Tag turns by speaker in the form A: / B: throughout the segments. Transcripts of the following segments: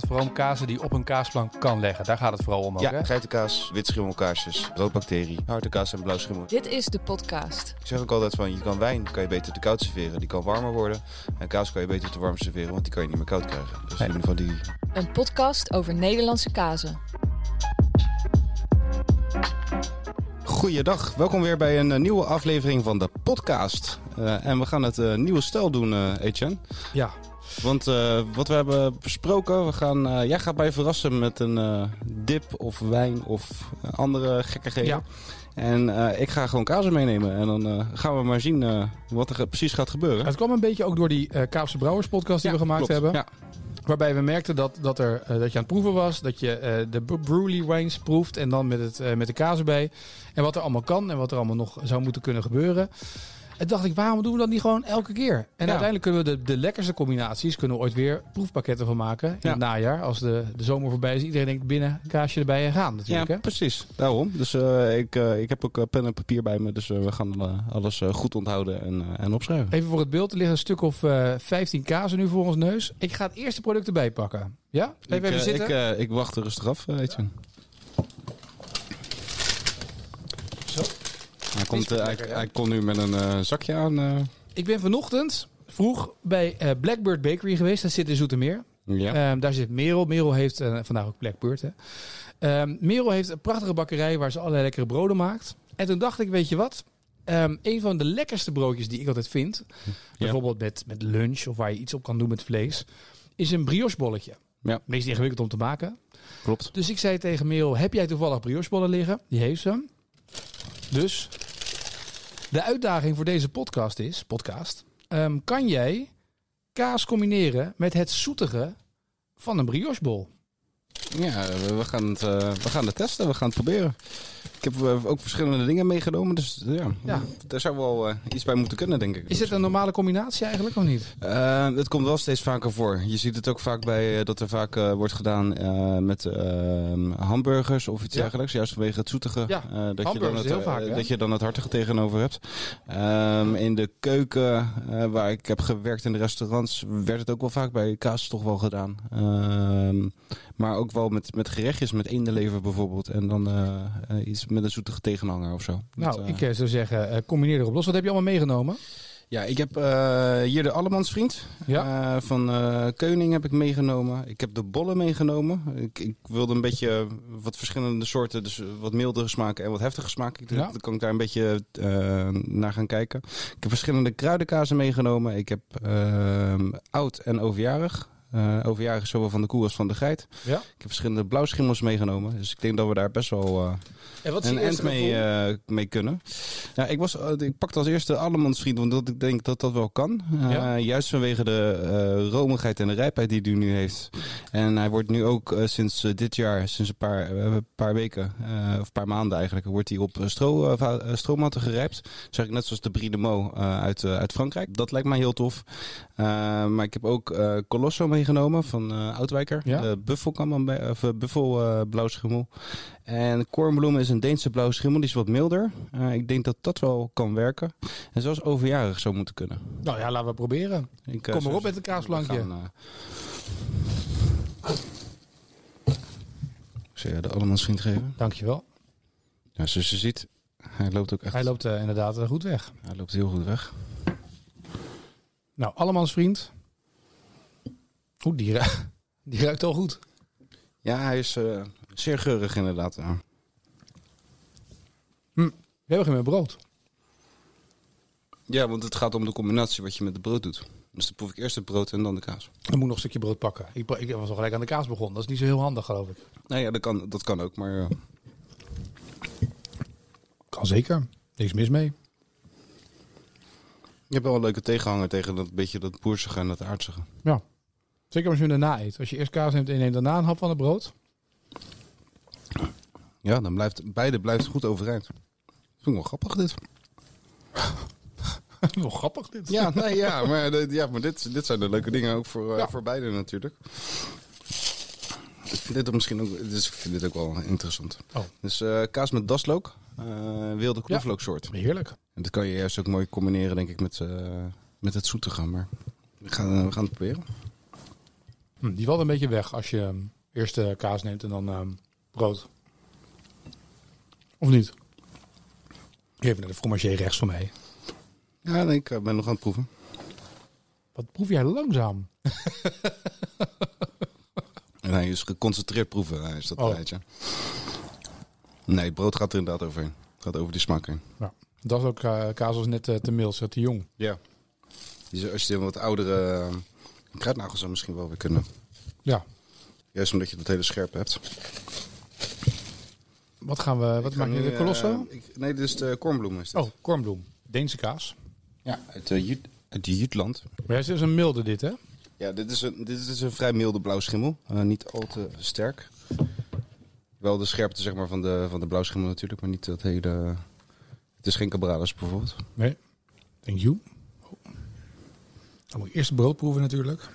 A: gaat vooral om kazen die op een kaasplank kan leggen. Daar gaat het vooral om ook,
B: Ja,
A: hè?
B: geitenkaas, witschimmelkaarsjes, roodbacterie, harde kaas en blauw schimmel.
C: Dit is de podcast.
B: Ik zeg ook altijd van, je kan wijn kan je beter te koud serveren, die kan warmer worden. En kaas kan je beter te warm serveren, want die kan je niet meer koud krijgen. Dus
A: Nee.
B: in ieder geval die...
C: Een podcast over Nederlandse kazen.
B: Goeiedag, welkom weer bij een eh, nieuwe aflevering van de podcast. Eh, en we gaan het eh, nieuwe stijl doen, eh Etienne.
A: Ja.
B: Want eh, wat we hebben besproken, we gaan, eh, jij gaat mij verrassen met een eh, dip of wijn of andere gekkigheden.
A: Ja.
B: En ik ga gewoon kaas meenemen en dan gaan we maar zien wat er precies gaat gebeuren.
A: Het kwam een beetje ook door die Kaapse Brouwers podcast die we gemaakt
B: klopt.
A: hebben.
B: Ja.
A: Waarbij we merkten dat, dat, er, dat je aan het proeven was. Dat je de B- Brewly wines proeft. En dan met, het, met de kaas erbij. En wat er allemaal kan. En wat er allemaal nog zou moeten kunnen gebeuren. En dacht ik, waarom doen we dat niet gewoon elke keer? En uiteindelijk kunnen we de, de lekkerste combinaties... kunnen we ooit weer proefpakketten van maken. In
B: Ja.
A: het najaar. Als de, de zomer voorbij is. Iedereen denkt binnen, kaasje erbij en gaan natuurlijk.
B: Ja,
A: hè?
B: precies. Daarom. Dus eh, ik, eh, ik heb ook eh, pen en papier bij me. Dus we gaan alles goed onthouden en, en opschrijven.
A: Even voor het beeld. Er liggen een stuk of eh 15 kazen nu voor ons neus. Ik ga het eerste product erbij pakken. Ja? Even,
B: ik,
A: even zitten.
B: Ik, ik wacht er rustig af, weet je. Hij komt, eh, hij,
A: lekker, ja.
B: hij komt nu met een eh, zakje aan. eh.
A: Ik ben vanochtend vroeg bij eh, Blackbird Bakery geweest. Dat zit in Zoetermeer.
B: ja.
A: Ehm, daar zit Merel. Merel heeft, vandaag ook Blackbird hè. Ehm, Merel heeft een prachtige bakkerij waar ze allerlei lekkere broden maakt. En toen dacht ik, weet je wat? Ehm, een van de lekkerste broodjes die ik altijd vind, bijvoorbeeld met, met lunch of waar je iets op kan doen met vlees, is een briochebolletje.
B: Ja.
A: Meest ingewikkeld om te maken.
B: Klopt.
A: Dus ik zei tegen Merel, heb jij toevallig briochebollen liggen? Die heeft ze. Dus de uitdaging voor deze podcast is, podcast, ehm, kan jij kaas combineren met het zoetige van een briochebol?
B: Ja, we, gaan het, eh, we gaan het testen. We gaan het proberen. Ik heb eh, ook verschillende dingen meegenomen. Dus ja,
A: Ja.
B: daar zou wel eh, iets bij moeten kunnen, denk ik.
A: Is dit een normale combinatie eigenlijk of niet?
B: Eh, het komt wel steeds vaker voor. Je ziet het ook vaak bij eh, dat er vaak eh, wordt gedaan eh, met eh, hamburgers of iets
A: Ja.
B: dergelijks. Juist vanwege het zoetige.
A: Ja,
B: eh, dat, je dan het,
A: heel
B: eh,
A: vaak, hè?
B: dat je dan het hartige tegenover hebt. Ehm, in de keuken eh, waar ik heb gewerkt in de restaurants werd het ook wel vaak bij kaas toch wel gedaan. Ehm, maar ook wel met, met gerechtjes, met eendenlever bijvoorbeeld. En dan eh, eh, iets met een zoetige tegenhanger of zo.
A: Nou,
B: eh,
A: ik eh, zou zeggen, eh, combineer erop los. Wat heb je allemaal meegenomen?
B: ja, ik heb eh, hier de Allemansvriend
A: Ja.
B: van Keuning heb ik meegenomen. Ik heb de bollen meegenomen. Ik, ik wilde een beetje wat verschillende soorten, dus wat mildere smaken en wat heftige smaken. Ik,
A: Ja.
B: Dan kan ik daar een beetje naar gaan kijken. Ik heb verschillende kruidenkazen meegenomen. Ik heb ehm, oud en overjarig. Eh overjarig zowel van de koe als van de geit.
A: Ja.
B: Ik heb verschillende blauwschimmels meegenomen. Dus ik denk dat we daar best wel... eh,
A: En wat
B: een
A: eerste
B: mee, eh, mee kunnen. Ja, ik, was, ik pakte als eerste Allemansvriend, want dat, ik denk dat dat wel kan.
A: Ja.
B: Juist vanwege de romigheid en de rijpheid die hij nu heeft. En hij wordt nu ook sinds dit jaar, sinds een paar, paar weken, of een paar maanden eigenlijk, wordt hij op stro, stroommatten gerijpt. Zeg ik net zoals de Brie de eh, uit, uit Frankrijk. Dat lijkt mij heel tof. Maar ik heb ook Colosso meegenomen van eh Oudwijker.
A: Ja.
B: De Buffel, of, eh, Buffel eh, blauwschimmel. En kornbloem is een Deense blauwe schimmel, die is wat milder. Eh, ik denk dat dat wel kan werken. En zelfs overjarig zou moeten kunnen.
A: Nou ja, laten we proberen.
B: Ik, eh,
A: Kom maar
B: zou-
A: op met een kaasplankje.
B: eh, zal je de allemaal vriend geven.
A: Dankjewel.
B: Ja, zoals je ziet, hij loopt ook echt
A: Hij loopt eh, inderdaad eh, goed weg.
B: hij loopt heel goed weg.
A: Nou, allemans vriend. Oeh, die, ru- die ruikt al goed.
B: Ja, hij is eh, zeer geurig inderdaad. Ja.
A: We hebben geen meer brood.
B: ja, want het gaat om de combinatie wat je met de brood doet. Dus dan proef ik eerst het brood en dan de kaas.
A: Dan moet nog een stukje brood pakken. Ik, ik was al gelijk aan de kaas begonnen. Dat is niet zo heel handig, geloof ik.
B: Nou ja, dat kan, dat kan ook, maar... eh,
A: Kan zeker. Niks mis mee.
B: je hebt wel een leuke tegenhanger tegen dat beetje dat boersige en dat aardsige.
A: Ja. Zeker als je hem daarna eet. Als je eerst kaas neemt en je neemt daarna een hap van het brood.
B: Ja, dan blijft beide blijft goed overeind. Vind ik wel grappig dit.
A: Wel grappig dit.
B: Ja, nee, ja, maar, dit- ja, maar dit, dit zijn de leuke dingen ook voor, eh,
A: Ja.
B: voor beide natuurlijk. Ik vind dit ook misschien ook, dus ik vind dit ook wel interessant.
A: Oh.
B: Dus eh, kaas met daslook, eh, wilde knoflooksoort.
A: Heerlijk.
B: En dat kan je juist ook mooi combineren, denk ik, met, met het zoetige. Maar we gaan, we gaan het proberen.
A: Hm, die valt een beetje weg als je ehm, eerst de kaas neemt en dan ehm, brood. Of niet? Even naar de fromager rechts van mij.
B: Ja, nee, ik eh, ben nog aan het proeven.
A: Wat proef jij langzaam?
B: Hij is geconcentreerd proeven, hij is dat
A: Oh.
B: een beetje. Nee, brood gaat er inderdaad overheen. Het gaat over die smaak heen.
A: Dat is ook eh, kaas was net eh, te mild, te jong.
B: Ja. Dus als je een wat oudere uh, kruidnagel zou misschien wel weer kunnen.
A: Ja.
B: Juist omdat je dat hele scherp hebt.
A: Wat gaan we? Wat maak je?
B: nu,
A: De Colosso?
B: eh, ik- nee, dit is de kornbloem. Is dit.
A: oh, kornbloem. Deense kaas.
B: Ja, uit, uh, Jut, uit Jutland.
A: Maar het is een milde dit, hè?
B: Ja, dit is een, dit is een vrij milde blauwschimmel. Uh, niet al te sterk. Wel de scherpte zeg maar, van, de, van de blauwschimmel natuurlijk, maar niet dat hele... Het is geen cabrales bijvoorbeeld.
A: Nee. Thank you. Dan moet ik eerst het brood proeven natuurlijk.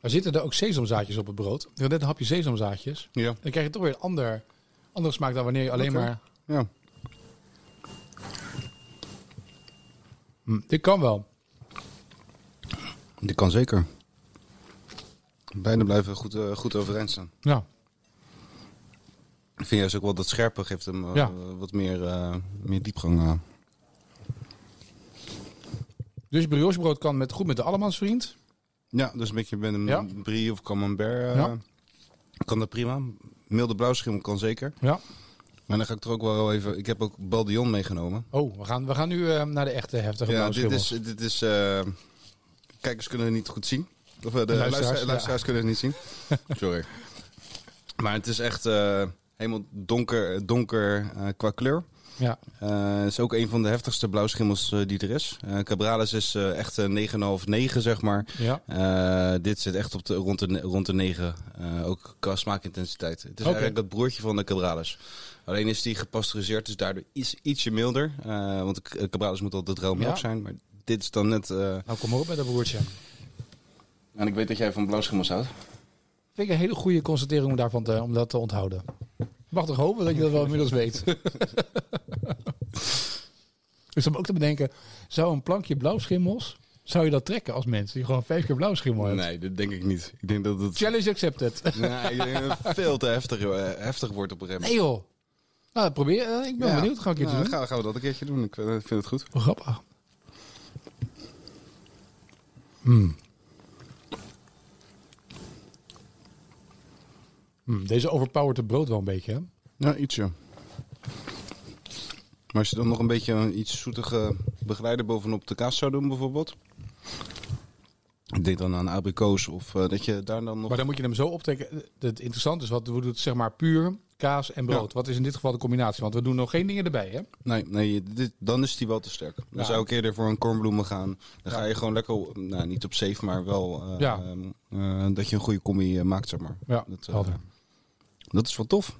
A: Er zitten er ook sesamzaadjes op het brood. Ik had net een hapje sesamzaadjes.
B: Ja.
A: Dan krijg je toch weer een ander, andere smaak dan wanneer je alleen maar...
B: Ja.
A: Hm, dit kan wel.
B: Die kan zeker. Beide blijven goed, uh, goed overeind staan.
A: Ja.
B: Ik vind juist ook wel dat scherpe geeft hem uh,
A: Ja.
B: wat meer, uh, meer diepgang. Uh.
A: Dus briochebrood kan met, goed met de allemansvriend.
B: Ja, dus een beetje met een
A: Ja.
B: brie of camembert.
A: Ja.
B: Kan dat prima. Milde blauwschimmel kan zeker.
A: Ja.
B: Maar dan ga ik er ook wel even... Ik heb ook Baldion meegenomen.
A: Oh, we gaan, we gaan nu eh, naar de echte heftige
B: Ja, dit is... Dit is uh, kijkers kunnen het niet goed zien. Of uh, de
A: Luisteraars,
B: luisteraars,
A: ja.
B: luisteraars kunnen het niet zien. Sorry. Maar het is echt helemaal donker, donker qua kleur.
A: Ja.
B: Uh, het is ook een van de heftigste blauwschimmels uh, die er is. Uh, Cabrales is echt een 9,5, 9 zeg maar.
A: Ja.
B: Dit zit echt op de, rond, de, rond de 9. Uh, ook qua smaakintensiteit. Het is eigenlijk het broertje van de Cabrales. Alleen is die gepasteuriseerd, dus daardoor is ietsje milder. Want de Cabrales moet altijd rauw melk
A: Ja.
B: zijn. Maar dit is dan net...
A: Nou, kom maar op met dat broertje.
B: En ik weet dat jij van blauwschimmels houdt.
A: Vind ik een hele goede constatering om, daarvan te, om dat te onthouden. Mag toch hopen dat je dat wel inmiddels weet. dus om ook te bedenken, zou een plankje blauwschimmels, zou je dat trekken als mens die gewoon vijf keer blauwschimmel hebt?
B: Nee, dat denk ik niet. Ik denk dat het...
A: Challenge accepted.
B: Nee, ik denk dat het veel te heftig, eh, heftig wordt op een gegeven
A: Nee joh. Nou, probeer. eh, ik ben
B: Ja.
A: benieuwd. Ga ik een keertje
B: Nou,
A: doen.
B: gaan, gaan we dat een keertje doen. Ik vind het goed.
A: Grappig. Hmm. Hmm, Deze overpowert het brood wel een beetje. Hè?
B: Ja, ietsje. Maar als je dan nog een beetje een iets zoetige begeleider bovenop de kaas zou doen bijvoorbeeld. Ik denk dan aan abrikoos of eh, dat je daar dan nog...
A: Maar dan moet je hem zo optrekken. Het interessante is, wat we doen zeg maar puur kaas en brood. Wat is in dit geval de combinatie? Want we doen nog geen dingen erbij, hè?
B: Nee, nee dit, dan is die wel te sterk. Dan
A: Ja.
B: zou ik eerder voor een kornbloemen gaan. Dan
A: Ja.
B: ga je gewoon lekker, nou niet op safe, maar wel eh, ehm, eh, dat je een goede combi maakt, zeg maar.
A: Ja,
B: Dat, dat is wel tof.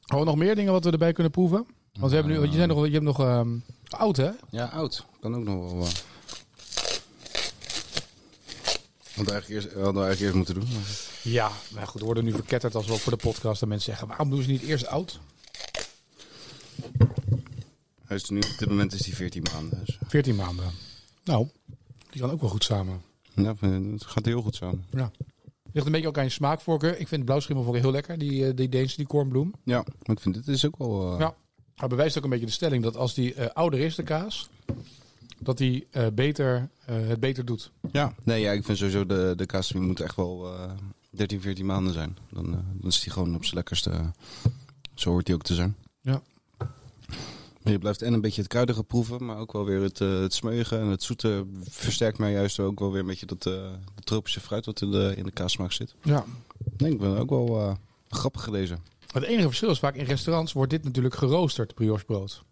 A: Gewoon nog meer dingen wat we erbij kunnen proeven? Want we hebben nu, want je, zijn nog, je hebt nog ehm, oud, hè?
B: Ja, oud. Kan ook nog wel. eh. Hadden we eigenlijk eerst, hadden we eigenlijk eerst moeten doen. maar-
A: Ja, maar goed, we worden nu verketterd als we ook voor de podcast en mensen zeggen, waarom doen ze niet eerst oud?
B: Hij is nu, op dit moment is hij 14 maanden. Dus.
A: 14 maanden. Nou, die kan ook wel goed samen.
B: Ja, het gaat heel goed samen.
A: Ja. Ligt een beetje ook aan je smaakvoorkeur. Ik vind blauwschimmel heel lekker, die, eh, die Deense, die kornbloem.
B: Ja, maar ik vind dit is ook wel... eh,
A: Ja. Maar bewijst ook een beetje de stelling dat als die eh, ouder is, de kaas, dat die eh, beter, eh, het beter doet.
B: ja. Nee, ja, ik vind sowieso de, de kaas die moet echt wel eh 13, 14 maanden zijn. Dan, dan is die gewoon op zijn lekkerste. zo hoort die ook te zijn.
A: Ja.
B: Maar je blijft en een beetje het kruidige proeven, maar ook wel weer het, het smeuige en het zoete versterkt mij juist ook wel weer een beetje dat tropische fruit wat in de, in de kaassmaak zit.
A: Ja.
B: Nee, ik ben ook wel grappig gelezen.
A: Het enige verschil is vaak in restaurants wordt dit natuurlijk geroosterd, briochebrood.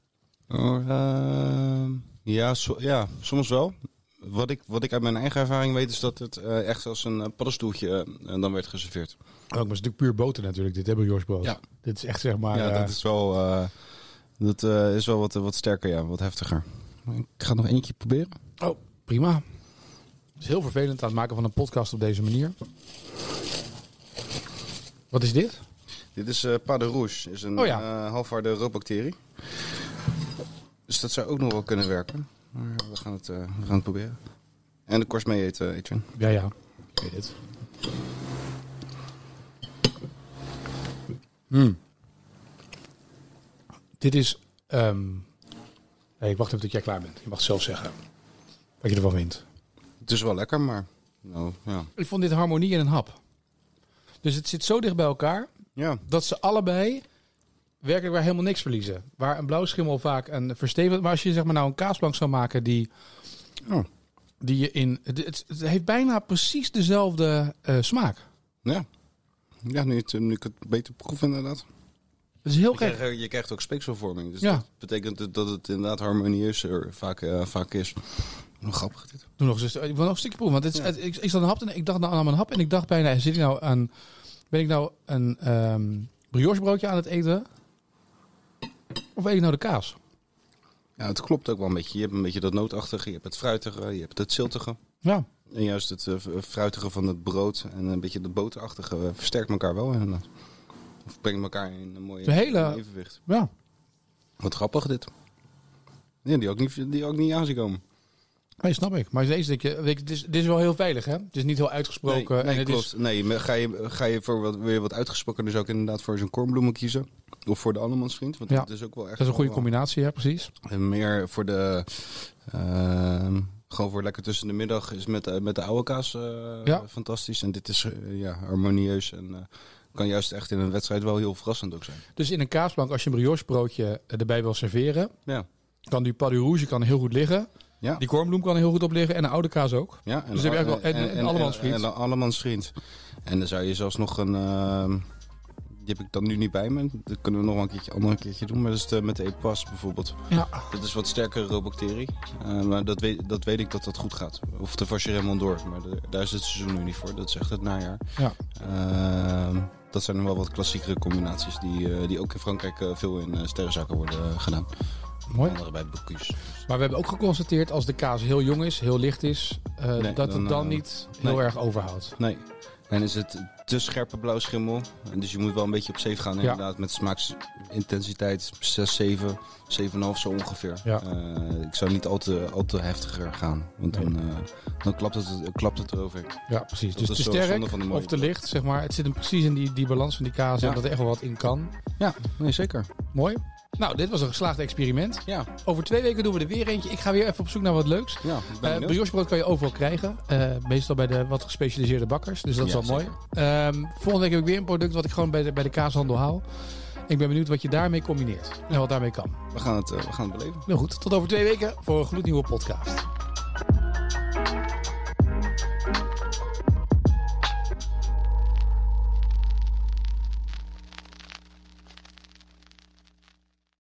B: Ehm, ja, so- ja, soms wel. Wat ik, wat ik uit mijn eigen ervaring weet is dat het eh, echt als een eh, paddenstoeltje eh, dan werd geserveerd.
A: Ook maar het is natuurlijk puur boter natuurlijk, dit hebben briochebrood.
B: Ja.
A: Dit is echt zeg maar...
B: ja, dat is wel, dat, is wel wat, wat sterker, ja, wat heftiger. Ik ga nog eentje proberen.
A: Oh, prima. Het is heel vervelend aan het maken van een podcast op deze manier. Wat is dit?
B: Dit is eh pas de rouge, is een
A: Oh ja.
B: eh, halfharde roodbacterie. Dus dat zou ook nog wel kunnen werken. Maar we gaan het, eh, we gaan het proberen. En de korst mee eten, Etienne.
A: Ja, ja. Ik weet het. Hmm. Dit is... ehm nee, ik wacht even tot jij klaar bent. Je mag zelf zeggen wat je ervan vindt.
B: Het is wel lekker, maar... Nou, ja.
A: Ik vond dit harmonie in een hap. Dus het zit zo dicht bij elkaar
B: Ja,
A: dat ze allebei werkelijk waar helemaal niks verliezen. Waar een blauwschimmel vaak een verstevigd... Maar als je zeg maar nou een kaasplank zou maken die,
B: Oh.
A: die je in... Het, heeft bijna precies dezelfde eh, smaak.
B: ja. Ja, nu, het, nu ik het beter proef inderdaad.
A: Het is heel
B: Je
A: gek.
B: krijgt, je krijgt ook speekselvorming. Dus
A: Ja.
B: dat betekent dat- dat het inderdaad harmonieuzer vaak, eh, vaak is. Wat grappig dit.
A: Doe nog eens, ik wil nog een stukje proeven. Want het, is-
B: Ja.
A: het- ik, ik zat een hap en ik dacht nou aan mijn hap en ik dacht bijna, zit ik nou aan, ben ik nou een ehm brioche broodje aan het eten? Of eet ik nou de kaas?
B: Ja, het klopt ook wel een beetje. Je hebt een beetje dat nootachtige, je hebt het fruitige, je hebt het ziltige.
A: Ja,
B: En juist het eh, fruitige van het brood en een beetje dat boterachtige eh, versterkt elkaar wel inderdaad. Of brengt elkaar in een mooie
A: De hele-
B: evenwicht.
A: ja.
B: Wat grappig dit. Ja, die ook niet, die ook niet aan zien komen.
A: Nee, snap ik. Maar deze, denk je, dit, is, dit is wel heel veilig, hè? Het is niet heel uitgesproken.
B: nee, nee
A: het
B: klopt.
A: Is,
B: Nee, ga je, ga je voor wat, weer wat uitgesproken, dus ook inderdaad voor zo'n kornbloemen kiezen. Of voor de allemansvriend, want
A: Ja.
B: dat is ook wel echt...
A: dat is een goede combinatie, ja, precies.
B: En meer voor de... ehm, gewoon voor lekker tussen de middag is met, de- met de oude kaas eh,
A: Ja.
B: fantastisch. En dit is eh, ja, harmonieus en eh, kan juist echt in een wedstrijd wel heel verrassend ook zijn.
A: Dus in een kaasplank, als je een brioche broodje erbij wil serveren,
B: Ja.
A: kan die pas du rouge kan heel goed liggen.
B: Ja.
A: Die kornbloem kan er heel goed op liggen en een oude kaas ook.
B: Ja, en,
A: Dus heb je eigenlijk wel- en- en allemansvriend.
B: En, en allemansvriend. En dan zou je zelfs nog een... ehm, die heb ik dan nu niet bij me. Dat kunnen we nog wel een keertje, ander een keertje doen. Maar dat is de, met de EPAS bijvoorbeeld.
A: Ja.
B: Dat is wat sterkere robacterie. Eh, maar dat weet, dat weet ik dat dat goed gaat. Of de Vacheron door. Maar de- daar is het seizoen nu niet voor. Dat is echt het najaar.
A: Ja.
B: Ehm, dat zijn nog wel wat klassiekere combinaties. Die, eh, die ook in Frankrijk eh, veel in sterrenzaken worden gedaan.
A: Mooi.
B: Andere bij Bocuse.
A: Maar we hebben ook geconstateerd als de kaas heel jong is, heel licht is, eh,
B: Nee,
A: dat
B: dan,
A: het dan
B: eh,
A: niet heel
B: nee.
A: erg overhoudt.
B: Nee. En is het te scherpe blauwschimmel. En dus je moet wel een beetje op safe gaan.
A: Ja.
B: Inderdaad, met smaaksintensiteit 6, 7, 7,5 zo ongeveer.
A: Ja.
B: Eh, ik zou niet al te, al te heftiger gaan. Want dan, dan klapt, het, klapt het erover.
A: Ja, precies.
B: Dat
A: Dus te sterk
B: van de
A: of te licht, zeg maar. Het zit hem precies in die, die balans van die kaas en dat er echt wel wat in kan.
B: Ja, nee, zeker.
A: Mooi. Nou, dit was een geslaagd experiment.
B: Ja,
A: Over twee weken doen we er weer eentje. Ik ga weer even op zoek naar wat leuks.
B: ja
A: Uh, briochebrood kan je overal krijgen. Eh, meestal bij de wat gespecialiseerde bakkers. Dus dat is wel mooi. Ehm, volgende week heb ik weer een product wat ik gewoon bij de, bij de kaashandel haal. Ik ben benieuwd wat je daarmee combineert. En wat daarmee kan.
B: We gaan het, eh, we gaan het beleven.
A: Nou goed, tot over twee weken voor een gloednieuwe podcast.